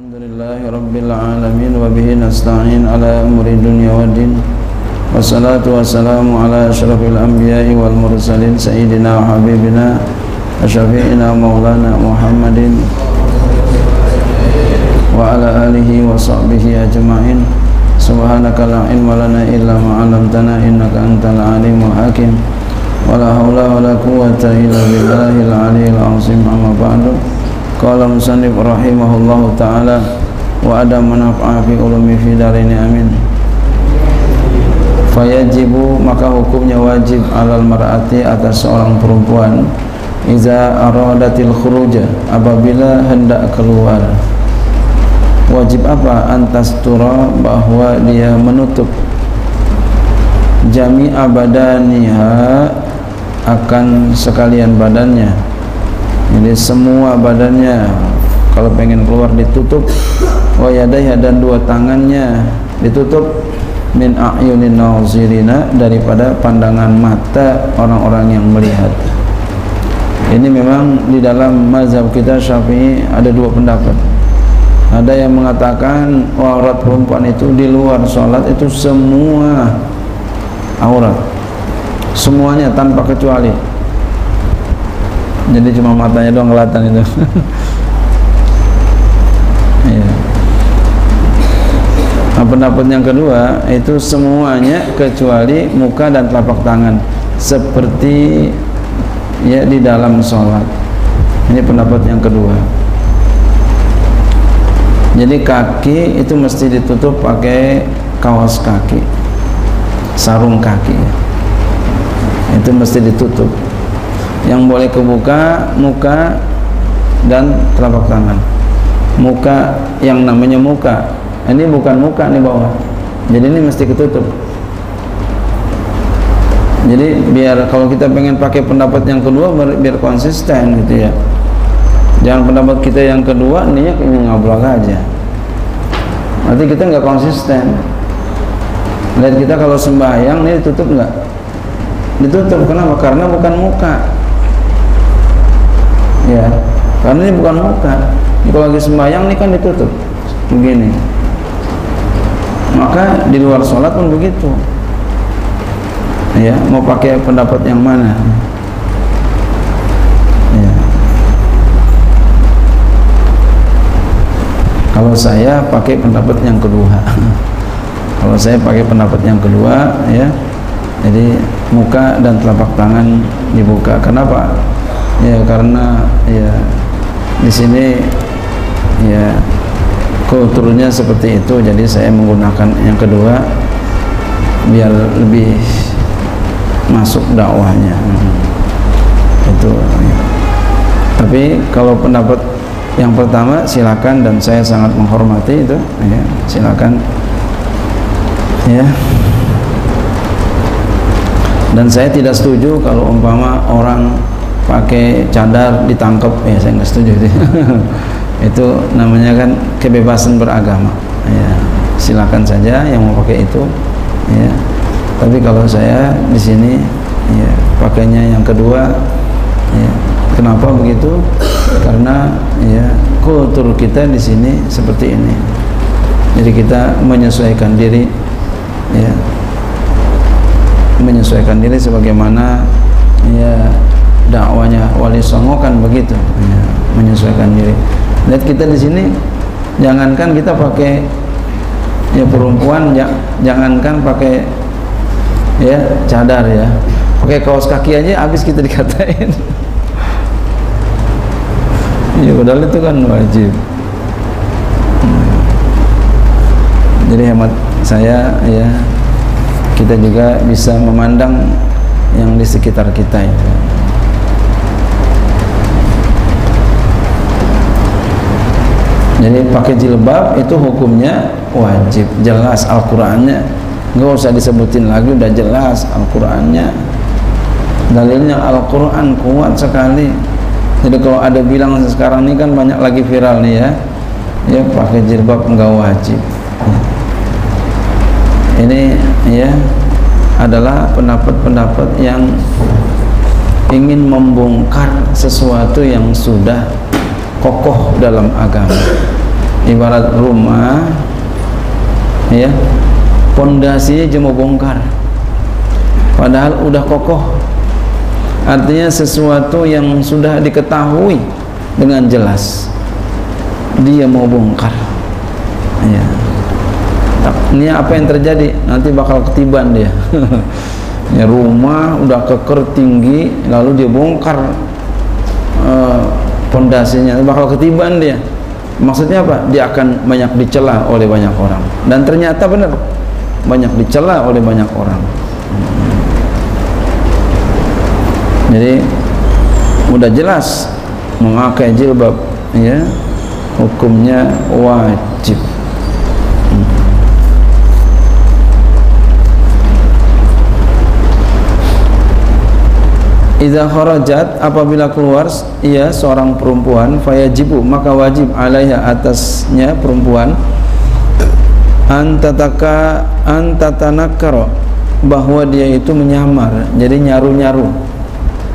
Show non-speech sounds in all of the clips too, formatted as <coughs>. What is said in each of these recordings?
الحمد لله رب العالمين وبه نستعين على أمر الدنيا والدين. والصلاة والسلام على أشرف الأنبياء والمرسلين سيدنا وحبيبنا وشفيعنا مولانا محمد وعلى آله وصحبه أجمعين. سبحانك لا علم لنا إلا ما علمتنا إنك أنت العليم الحكيم. ولا حول ولا قوة إلا بالله العلي العظيم. أما بعد Qala musannif rahimahullahu taala wa ada manaf'a fi ulumi fi darini amin. Fayajibu maka hukumnya wajib alal mar'ati atas seorang perempuan iza aradatil khuruja apabila hendak keluar. Wajib apa antas tura bahwa dia menutup? Jami abadaniha akan sekalian badannya jadi semua badannya kalau pengen keluar ditutup. Wa yadayha dan dua tangannya ditutup. Min a'yunin nazirina daripada pandangan mata orang-orang yang melihat. Ini memang di dalam mazhab kita syafi'i ada dua pendapat. Ada yang mengatakan aurat perempuan itu di luar sholat itu semua aurat. Semuanya tanpa kecuali jadi cuma matanya doang kelihatan itu. <laughs> Ya. nah, pendapat yang kedua itu semuanya kecuali muka dan telapak tangan. Seperti ya di dalam sholat. Ini pendapat yang kedua. Jadi kaki itu mesti ditutup pakai kaos kaki. Sarung kaki. Itu mesti ditutup yang boleh kebuka muka dan telapak tangan. Muka yang namanya muka. Ini bukan muka nih bawah jadi ini mesti ketutup. Jadi biar kalau kita pengen pakai pendapat yang kedua biar konsisten gitu ya. Jangan pendapat kita yang kedua niat ini ngablak aja. Nanti kita nggak konsisten. Lihat kita kalau sembahyang ini ditutup nggak? Ditutup. Kenapa? Karena bukan muka ya. Karena ini bukan muka kalau lagi sembahyang ini kan ditutup. Begini. Maka di luar sholat pun begitu. Ya mau pakai pendapat yang mana? Ya. Kalau saya pakai pendapat yang kedua. <laughs> Kalau saya pakai pendapat yang kedua ya. Jadi muka dan telapak tangan dibuka. Kenapa ya karena ya di sini ya kulturnya seperti itu. Jadi saya menggunakan yang kedua biar lebih masuk dakwahnya. Itu ya. tapi kalau pendapat yang pertama silakan dan saya sangat menghormati itu ya silakan. Ya. Dan saya tidak setuju kalau umpama orang pakai cadar ditangkap. Ya saya nggak setuju itu. <laughs> Itu namanya kan kebebasan beragama. Ya silakan saja yang mau pakai itu. Ya tapi kalau saya di sini ya pakainya yang kedua ya kenapa begitu? Karena ya kultur kita di sini seperti ini. Jadi kita menyesuaikan diri ya menyesuaikan diri sebagaimana ya dakwanya wali songo kan begitu ya, menyesuaikan diri. Lihat kita di sini jangankan kita pakai ya perempuan ya, jangankan pakai ya cadar ya. Pakai kaos kaki aja habis kita <laughs> dikatain. Ya padahal itu kan wajib. Jadi hemat saya ya kita juga bisa memandang yang di sekitar kita itu jadi pakai jilbab itu hukumnya wajib jelas Al-Qur'annya. Nggak usah disebutin lagi udah jelas Al-Qur'annya. Dalilnya Al-Qur'an kuat sekali. Jadi kalau ada bilang sekarang ini kan banyak lagi viral nih ya. Ya pakai jilbab nggak wajib. Ini ya adalah pendapat-pendapat yang ingin membongkar sesuatu yang sudah kokoh dalam agama. Ibarat rumah ya pondasinya cuma bongkar. Padahal udah kokoh. Artinya sesuatu yang sudah diketahui dengan jelas dia mau bongkar. Ya. Ini apa yang terjadi? Nanti bakal ketiban dia. <laughs> Ya rumah udah keker tinggi lalu dia bongkar. Uh, pondasinya. Bakal ketiban dia. Maksudnya apa? Dia akan banyak dicela oleh banyak orang. Dan ternyata benar banyak dicela oleh banyak orang. Jadi udah jelas memakai jilbab ya. Hukumnya wajib Iza kharajat apabila keluar ia seorang perempuan fayajibu maka wajib alaiha atasnya perempuan antataka antatanakkara bahwa dia itu menyamar jadi nyaru-nyaru.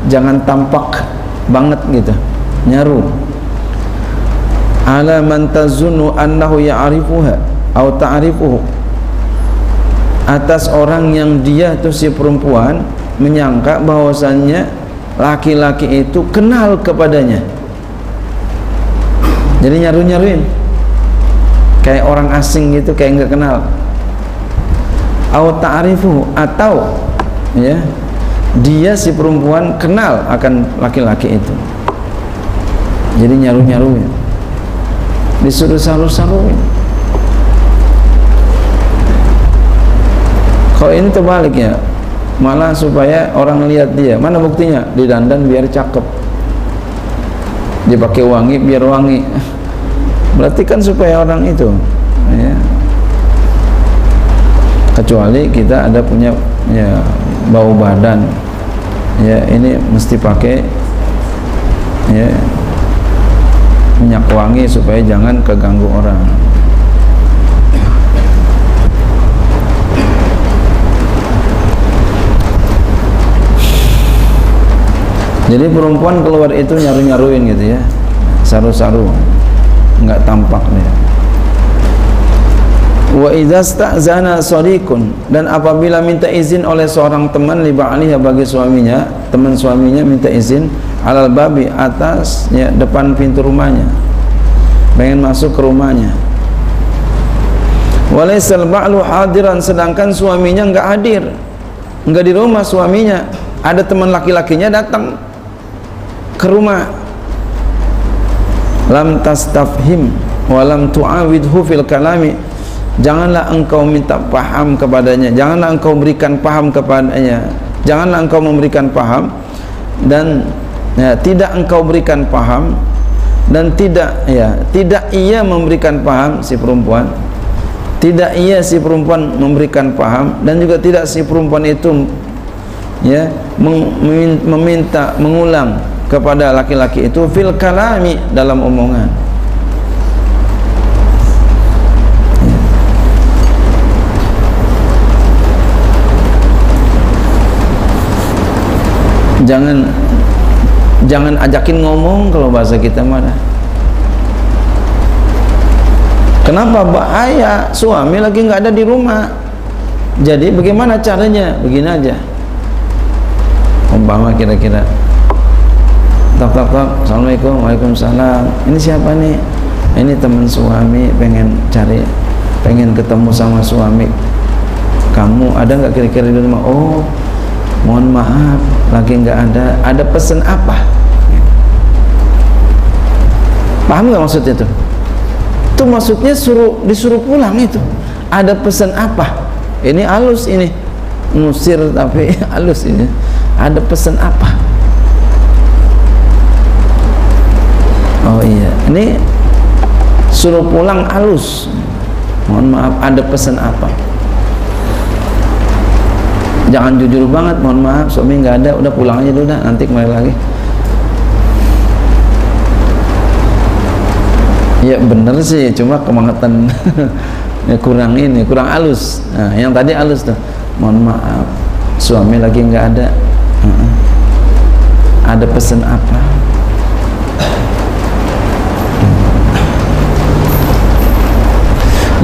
Jangan tampak banget gitu nyaru. Ala man tazunnu annahu ya'rifuha atau ta'rifuhu. Atas orang yang dia itu si perempuan menyangka bahwasannya laki-laki itu kenal kepadanya. Jadi nyaru-nyaruin. Kayak orang asing gitu kayak nggak kenal. Ta'rifu atau ya dia si perempuan kenal akan laki-laki itu. Jadi nyaru-nyaruin. Disuruh saru-saruin. Kalau ini terbalik ya malah supaya orang lihat dia. Mana buktinya? Didandan biar cakep. Dipakai wangi biar wangi. Berarti kan supaya orang itu ya. Kecuali kita ada punya ya bau badan. Ya ini mesti pakai ya minyak wangi supaya jangan keganggu orang jadi perempuan keluar itu nyaru-nyaruin gitu ya. Saru-saru. Enggak tampak dia. Wa sta'zana sadiqun dan apabila minta izin oleh seorang teman li ba'liha bagi suaminya teman suaminya minta izin alal babi atas ya depan pintu rumahnya. Pengen masuk ke rumahnya. Walaisal ba'lu hadiran sedangkan suaminya enggak hadir. Enggak di rumah suaminya. Ada teman laki-lakinya datang ke rumah. Lam tastafhim walam tu'awidhu fil kalami. Janganlah engkau minta paham kepadanya. Janganlah engkau berikan paham kepadanya. Janganlah engkau memberikan paham dan ya, tidak engkau berikan paham dan tidak ya tidak ia memberikan paham si perempuan. Tidak ia si perempuan memberikan paham dan juga tidak si perempuan itu ya meminta mengulang kepada laki-laki itu fil kalami dalam omongan. Jangan jangan ajakin ngomong kalau bahasa kita mana kenapa bahaya suami lagi nggak ada di rumah? Jadi bagaimana caranya? Begini aja. Umpama kira-kira tok tok tok assalamualaikum waalaikumsalam. Ini siapa nih? Ini teman suami pengen cari pengen ketemu sama suami. Kamu ada nggak kira-kira di rumah? Oh mohon maaf lagi nggak ada. Ada pesan apa? Paham nggak maksudnya tuh? Itu maksudnya suruh disuruh pulang itu. Ada pesan apa? Ini halus ini. Ngusir tapi <laughs> halus ini. Ada pesan apa oh iya. Ini suruh pulang halus mohon maaf ada pesan apa? Jangan jujur banget mohon maaf suami nggak ada. Udah pulang aja dulu nanti kembali lagi. Ya bener sih cuma kemangetan <laughs> ya kurang ini kurang halus nah, yang tadi halus tuh. Mohon maaf suami lagi nggak ada. Ada pesan apa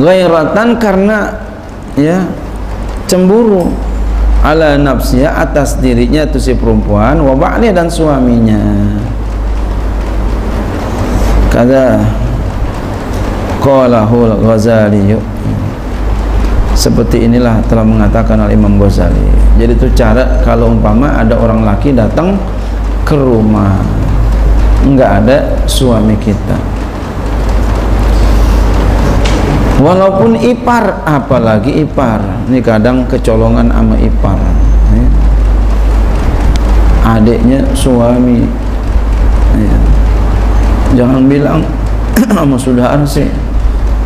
ghairatan karena ya cemburu ala nafsiya atas dirinya itu si perempuan wa dan suaminya. Kada qalahul ghazali seperti inilah telah mengatakan oleh Imam Ghazali. Jadi itu cara kalau umpama ada orang laki datang ke rumah enggak ada suami kita walaupun ipar apalagi ipar. Ini kadang kecolongan sama ipar. Ya. adiknya suami. Ya. jangan bilang <clears throat> sama saudara sih.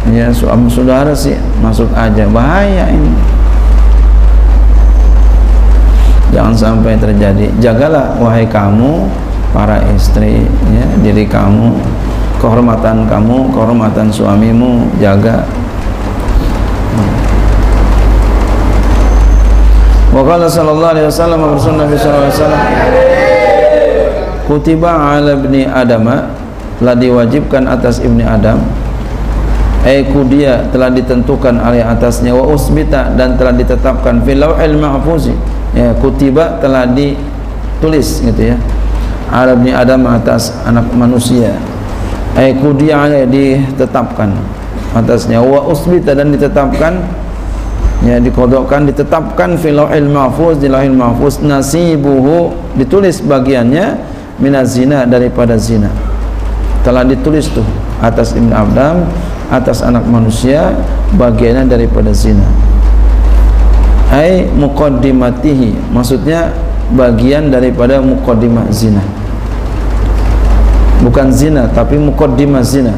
Ya sama saudara sih. Masuk aja. Bahaya ini. Jangan sampai terjadi. Jagalah wahai kamu para istri ya diri kamu kehormatan kamu kehormatan suamimu. Jaga Wa qala sallallahu alaihi wasallam Rasul Nabi sallallahu alaihi wasallam? Kutiba ala ibni telah diwajibkan atas ibni Adam. Aiku dia telah ditentukan oleh atasnya. Wa usbita dan telah ditetapkan. Fil lauhil mahfuzi. Ya kutiba telah ditulis gitu ya. Ala ibni Adam atas anak manusia. Aiku dia ditetapkan atasnya. Wa usbita dan ditetapkan ya dikodokkan ditetapkan fil lauhil mahfuz di lauhil mahfuz nasibuhu ditulis bagiannya minaz zina daripada zina. Telah ditulis tuh atas Ibn Abdam atas anak manusia bagiannya daripada zina. Ai muqaddimatihi maksudnya bagian daripada muqaddimah zina. Bukan zina tapi muqaddimah zina.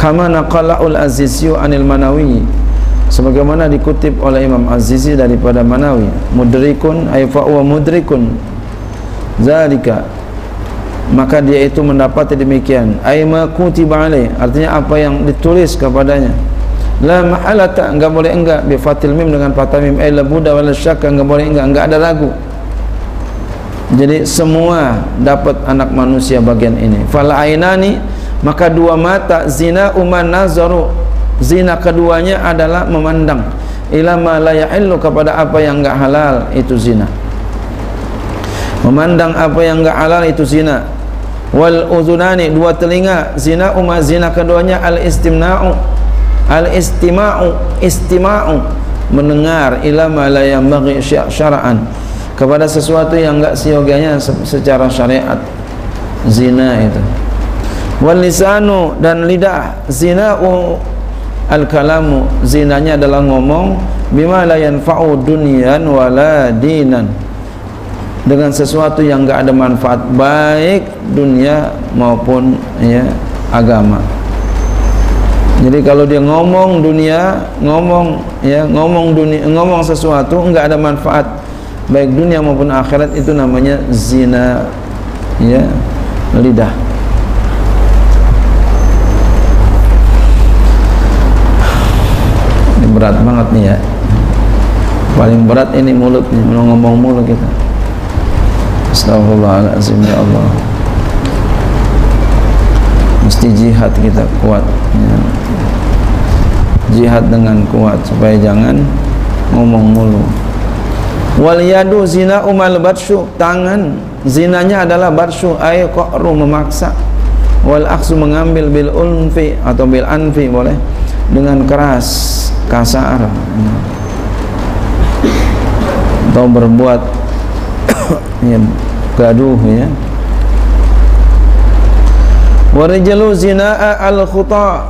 Kama naqala ul azizyu anil manawi sebagaimana dikutip oleh Imam Azizi daripada Manawi mudrikun ay fa huwa mudrikun. Zalika. Maka dia itu mendapat demikian. Ay ma kutiba alai artinya apa yang ditulis kepadanya. La mahalata enggak boleh enggak. Bi fatil mim dengan fathah mim. Ay la buda wala syakka enggak boleh enggak enggak ada ragu. Jadi semua dapat anak manusia bagian ini. Fal ainani maka dua mata zina uman nazaru zina keduanya adalah memandang ila ma la kepada apa yang enggak halal itu zina. Memandang apa yang enggak halal itu zina. Wal uzunani dua telinga zina. Umma zina keduanya al istimna'u al istima'u. Istima'u mendengar ila ma la yambaghi syara'an. Kepada sesuatu yang enggak sioganya secara syariat. Zina itu. Wal lisanu dan lidah. Zina al-kalamu zinanya adalah ngomong bima la yanfa'u dunyan wala dinan. Dengan sesuatu yang enggak ada manfaat baik dunia maupun ya agama. Jadi kalau dia ngomong dunia ngomong ya ngomong dunia ngomong sesuatu enggak ada manfaat baik dunia maupun akhirat itu namanya zina ya lidah berat banget nih ya. Paling berat ini mulut ngomong mulut kita. Astagfirullahaladzim ya Allah. Mesti jihad kita kuat ya. jihad dengan kuat supaya jangan ngomong mulu. Wal yadu zina umal batshu tangan. Zinanya adalah batshu ay qa'ru memaksa. Wal aksu mengambil bil unfi atau bil anfi boleh. Dengan keras kasar. Atau berbuat <coughs> ya, gaduh ya. Warijalu zinaa al khuta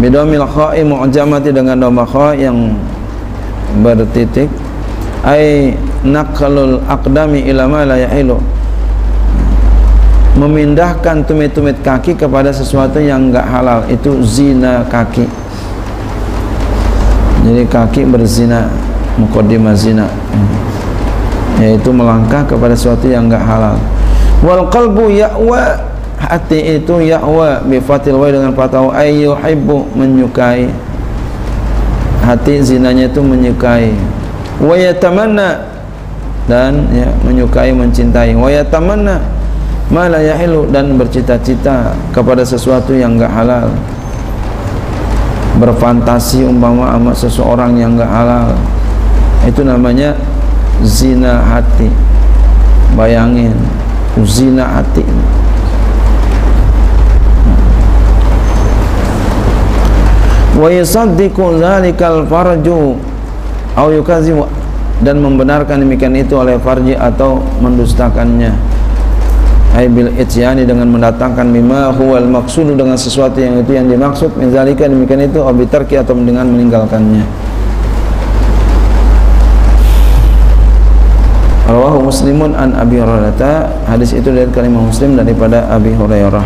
bidomil kha'i mu'jamati dengan doma kha yang bertitik. Ay naqalul aqdami ila ma la yahilu memindahkan tumit-tumit kaki kepada sesuatu yang enggak halal. Itu zina kaki. Jadi kaki berzina mukaddimah zina. Yaitu melangkah kepada sesuatu yang enggak halal. Wal qalbu ya'wa hati itu ya'wa bi fatil wa dengan fathah ay yuhibbu menyukai. Hati zinanya itu menyukai. Wa yatamanna dan ya menyukai mencintai. Wa yatamanna mala yahilu dan bercita-cita kepada sesuatu yang enggak halal. Berfantasi umpama sama seseorang yang enggak halal. Itu namanya zina hati. Bayangin zina hati. Wa yusaddiqu dzalikal farju au yukazimu dan membenarkan demikian itu oleh farji atau mendustakannya ay bil ityani dengan mendatangkan bima huwal maqsud dengan sesuatu yang itu yang dimaksud min zalika demikian itu abitarki atau dengan meninggalkannya Rawahu Muslimun an Abi Hurairah. Hadis itu dari kalimah Muslim daripada Abi Hurairah.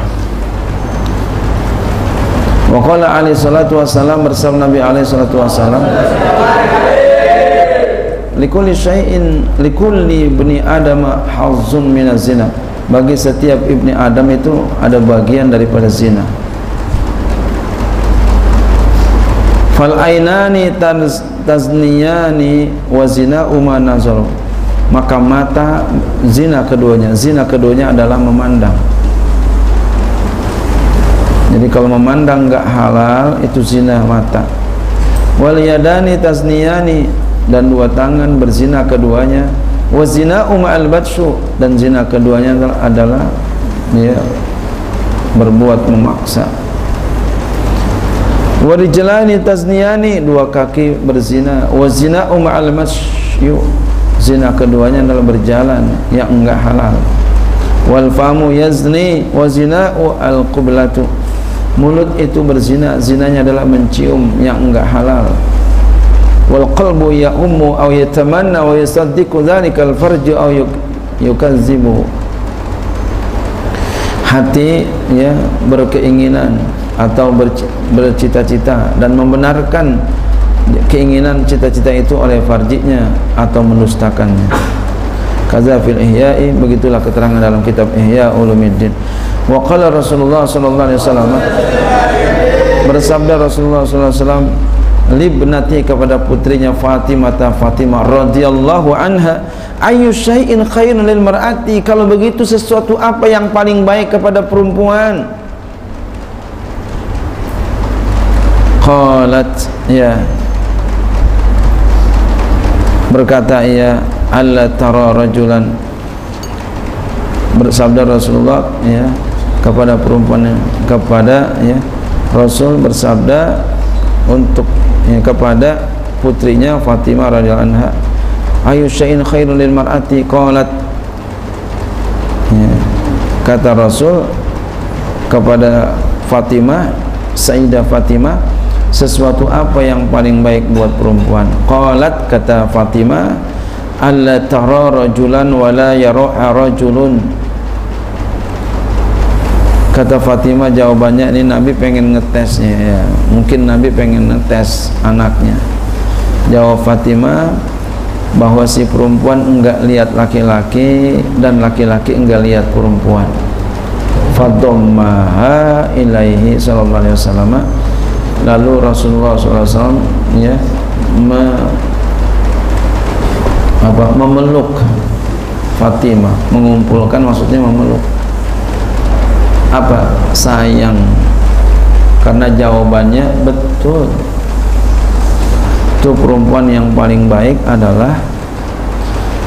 Wa qala alaihi salatu wassalam bersama Nabi alaihi salatu wassalam Likulli syai'in likulli ibni Adam hazzun min zina Bagi setiap ibni Adam itu ada bagian daripada zina. Fal ainani tazniyani wa zina uma maka mata zina keduanya. Zina keduanya adalah memandang. Jadi kalau memandang enggak halal itu zina mata. Wal yadani tasniyani dan dua tangan berzina keduanya wa zina al batshu dan zina keduanya adalah, ya berbuat memaksa. Wa rijlani tasniyani dua kaki berzina. Wa zina al masyu zina keduanya adalah berjalan yang enggak halal. Wal famu yazni wa zina'u al qiblatu mulut itu berzina zinanya adalah mencium yang enggak halal wal qalbu ya'ummu aw yatamanna wa yusaddiqu dhalika al farju aw yukazzibu. Hati ya berkeinginan atau bercita-cita dan membenarkan keinginan cita-cita itu oleh farjinya atau mendustakannya. Kaza fil ihya'i begitulah keterangan dalam kitab ihya ulumuddin. Wa qala rasulullah sallallahu alaihi wasallam bersabda rasulullah sallallahu alaihi wasallam libnati kepada putrinya Fatimah Fatimah radhiyallahu anha ayu syai'in khairun lil mar'ati? Kalau begitu sesuatu apa yang paling baik kepada perempuan? Qalat ya. Berkata ia alla tara rajulan. Bersabda Rasulullah ya kepada perempuan kepada ya Rasul bersabda untuk ya, kepada putrinya Fatimah radhiyallahu anha. Ayu syai'in khairun lil mar'ati? Qalat. Ya, kata Rasul kepada Fatimah Sayyidah Fatimah sesuatu apa yang paling baik buat perempuan? Qalat kata Fatimah alla tara rajulan wala yara rajulun kata Fatimah jawabannya ini Nabi pengen ngetesnya ya. Mungkin Nabi pengen ngetes anaknya. Jawab Fatimah bahwa si perempuan enggak lihat laki-laki dan laki-laki enggak lihat perempuan. Fadommaha ilaihi sallallahu alaihi wasallam. Lalu Rasulullah SAW ya me, apa, memeluk Fatimah. Mengumpulkan maksudnya memeluk apa? Sayang. Karena jawabannya betul. Itu perempuan yang paling baik adalah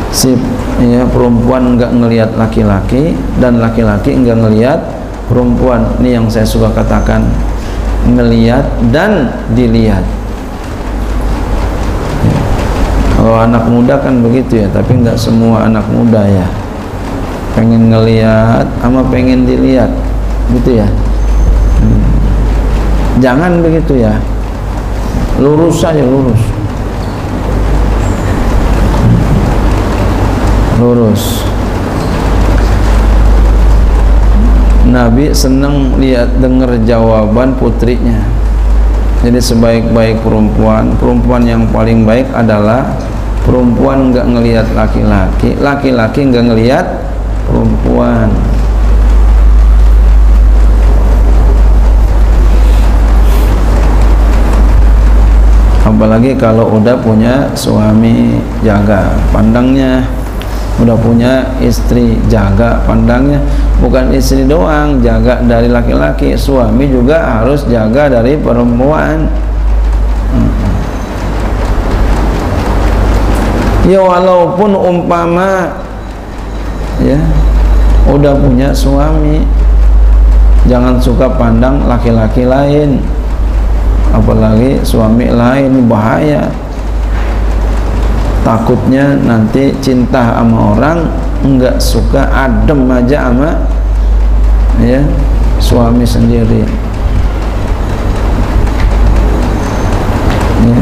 si ya, perempuan enggak ngelihat laki-laki dan laki-laki enggak ngelihat perempuan. Ini yang saya suka katakan ngeliat dan dilihat. Kalau anak muda kan begitu ya tapi enggak semua anak muda ya. Pengen ngeliat sama pengen dilihat gitu ya. Hmm. jangan begitu ya. Lurus saja lurus. Lurus. Nabi senang lihat dengar jawaban putrinya. Jadi sebaik-baik perempuan perempuan yang paling baik adalah perempuan enggak ngelihat laki-laki laki-laki enggak ngelihat perempuan apalagi kalau udah punya suami jaga pandangnya udah punya istri jaga pandangnya bukan istri doang jaga dari laki-laki suami juga harus jaga dari perempuan. Ya walaupun umpama ya udah punya suami jangan suka pandang laki-laki lain apalagi suami lain bahaya takutnya nanti cinta sama orang enggak suka adem aja sama ya suami sendiri ya.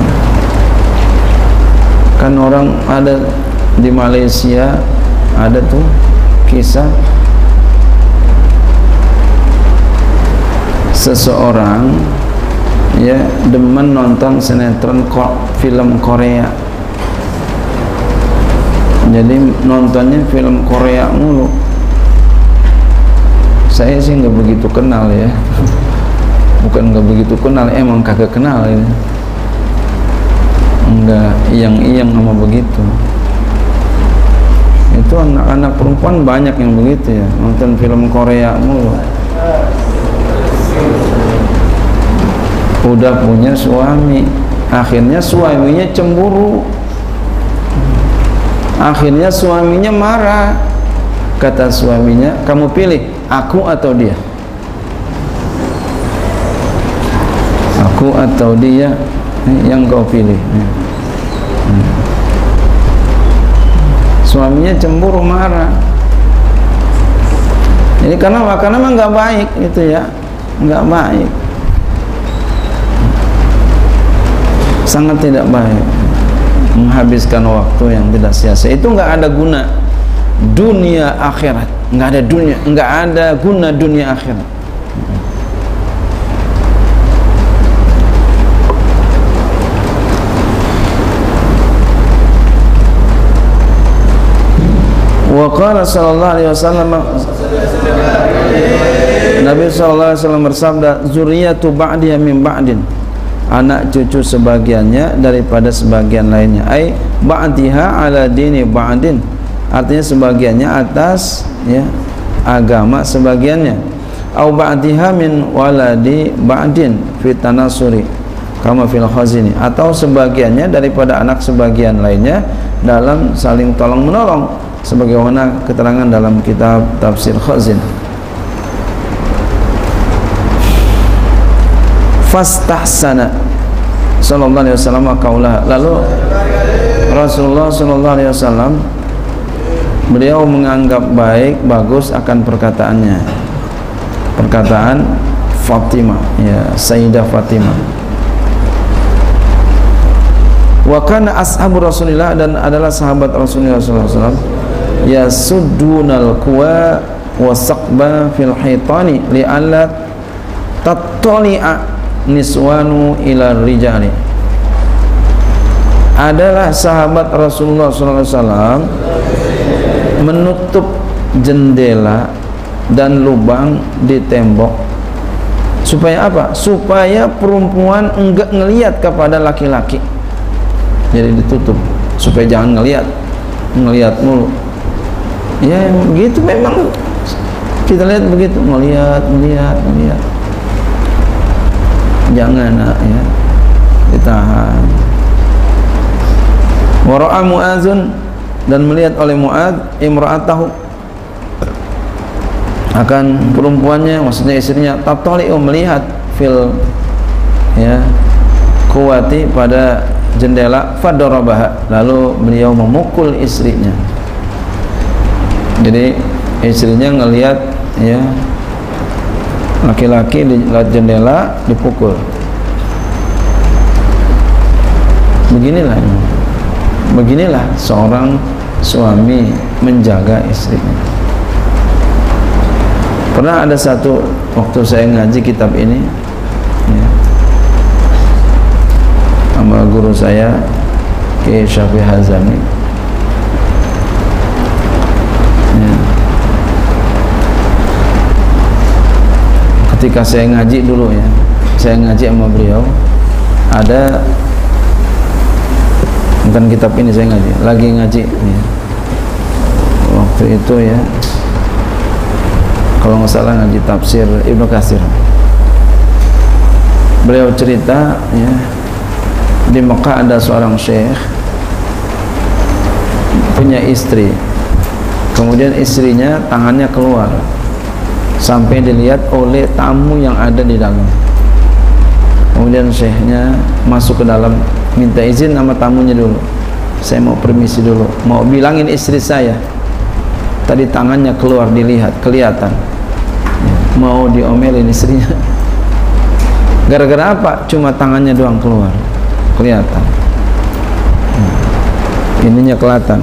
kan orang ada di Malaysia ada tuh kisah seseorang ya demen nonton sinetron film Korea. Jadi nontonnya film Korea mulu. Saya sih nggak begitu kenal ya. Bukan nggak begitu kenal emang kagak kenal ini. Enggak iyang-iyang sama begitu. Itu anak-anak perempuan banyak yang begitu ya nonton film Korea mulu udah punya suami. Akhirnya suaminya cemburu. Akhirnya suaminya marah. Kata suaminya kamu pilih aku atau dia? Aku atau dia yang kau pilih. Suaminya cemburu marah. Jadi karena makanan memang nggak baik itu ya. Nggak baik sangat tidak baik menghabiskan waktu yang tidak sia-sia. Itu nggak ada guna dunia akhirat. Nggak ada dunia nggak ada guna dunia akhirat. Wa qala sallallahu alaihi wasallam Nabi sallallahu alaihi wasallam bersabda zuriyatu ba'di min ba'din anak cucu sebagiannya daripada sebagian lainnya. Ai ba'diha ala dini ba'din. Artinya sebagiannya atas ya agama sebagiannya. Au ba'diha min waladi ba'din fit tanasuri kama fil khazini. Atau sebagiannya daripada anak sebagian lainnya dalam saling tolong menolong sebagaimana keterangan dalam kitab tafsir khazin fastahsana. Sallallahu alaihi wasallam kaulah. Lalu Rasulullah sallallahu alaihi wasallam beliau menganggap baik bagus akan perkataannya. Perkataan Fatimah ya Sayyidah Fatimah. Wa kana ashabu Rasulillah dan adalah sahabat Rasulullah sallallahu alaihi wasallam yasuddunal kuwa wa saqba fil hitani li'alla tattali'a niswanu ila rijali. Adalah sahabat Rasulullah SAW menutup jendela dan lubang di tembok. Supaya apa? supaya perempuan enggak ngelihat kepada laki-laki. Jadi ditutup supaya jangan ngelihat ngelihat mulu. Ya begitu memang. Kita lihat begitu ngelihat melihat melihat jangan nak ya. Ditahan. Wara'a mu'azun dan melihat oleh Mu'ad imra'atahu. Akan perempuannya maksudnya istrinya tatali'u melihat fil ya kuwati pada jendela fadarabaha lalu beliau memukul istrinya. Jadi istrinya ngelihat ya laki-laki di jendela dipukul. Beginilah beginilah seorang suami menjaga istrinya. Pernah ada satu waktu saya ngaji kitab ini? Ya, sama guru saya Ki Syafi Hazami ketika saya ngaji dulu ya saya ngaji sama beliau ada bukan kitab ini saya ngaji lagi ngaji ya. waktu itu ya kalau nggak salah ngaji tafsir Ibnu Katsir. Beliau cerita ya di Mekah ada seorang syekh punya istri. Kemudian istrinya tangannya keluar sampai dilihat oleh tamu yang ada di dalam. Kemudian syekhnya masuk ke dalam minta izin sama tamunya dulu. Saya mau permisi dulu. Mau bilangin istri saya. Tadi tangannya keluar dilihat kelihatan. Mau diomelin istrinya. <laughs> Gara-gara apa? Cuma tangannya doang keluar. Kelihatan. Ininya kelihatan.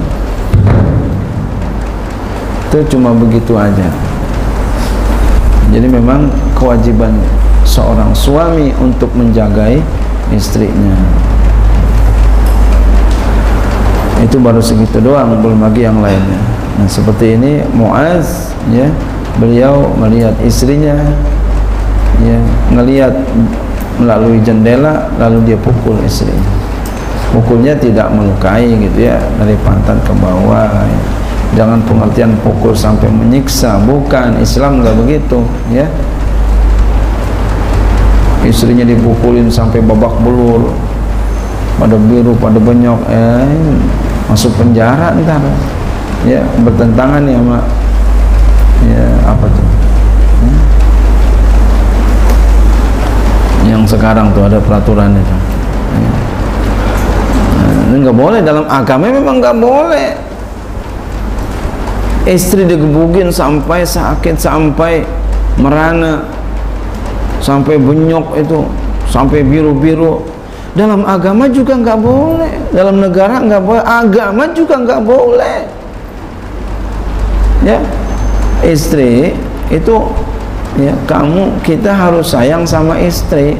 Itu cuma begitu aja jadi memang kewajiban seorang suami untuk menjagai istrinya. Itu baru segitu doang belum lagi yang lainnya. Nah seperti ini Muaz ya beliau melihat istrinya ya ngelihat melalui jendela lalu dia pukul istrinya. Pukulnya tidak melukai gitu ya dari pantat ke bawah ya. Jangan pengertian pukul sampai menyiksa. Bukan Islam enggak begitu ya. Istrinya dipukulin sampai babak belur. Pada biru pada benyok eh masuk penjara ntar ya. Bertentangan ya mak. Ya apa tuh? Yang sekarang tuh ada peraturan itu. Nah, ini nggak boleh. Dalam agama memang nggak boleh istri digebukin sampai sakit sampai merana sampai benyok itu sampai biru-biru. Dalam agama juga nggak boleh. Dalam negara nggak boleh. Agama juga nggak boleh. Ya. Istri itu ya kamu kita harus sayang sama istri.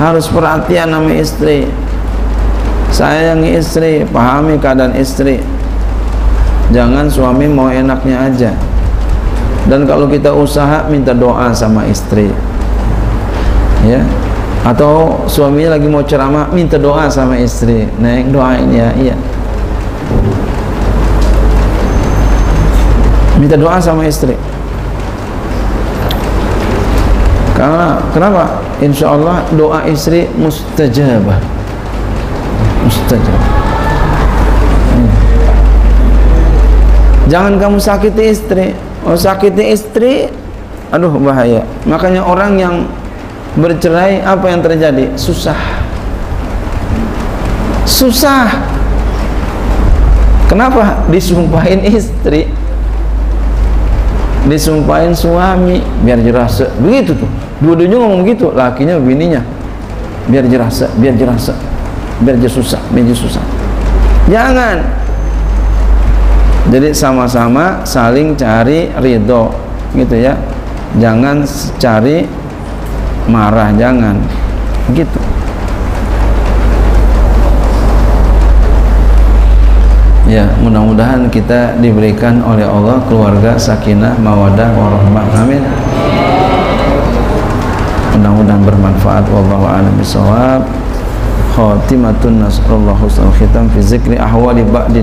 Harus perhatian sama istri. Sayangi istri pahami keadaan istri jangan suami mau enaknya aja. Dan kalau kita usaha minta doa sama istri. Ya. Atau suaminya lagi mau ceramah minta doa sama istri. Neng doain ya iya. Minta doa sama istri. Karena kenapa? Insya Allah doa istri mustajabah. Mustajabah jangan kamu sakiti istri. Oh sakiti istri aduh bahaya. Makanya orang yang bercerai apa yang terjadi? Susah. Susah. Kenapa? Disumpahin istri. Disumpahin suami biar jelas begitu tuh. Dua-duanya ngomong gitu lakinya bininya. Biar jelas biar jelas biar dia susah biar dia susah. Jangan jadi sama-sama saling cari ridho gitu ya. Jangan cari marah jangan. Gitu. Ya, mudah-mudahan kita diberikan oleh Allah keluarga sakinah, mawadah, warahmah. Amin. Mudah-mudahan bermanfaat. Wallahu a'lam bishawab. Khatimatun nasrullahu husnul khitam fi zikri ahwali ba'di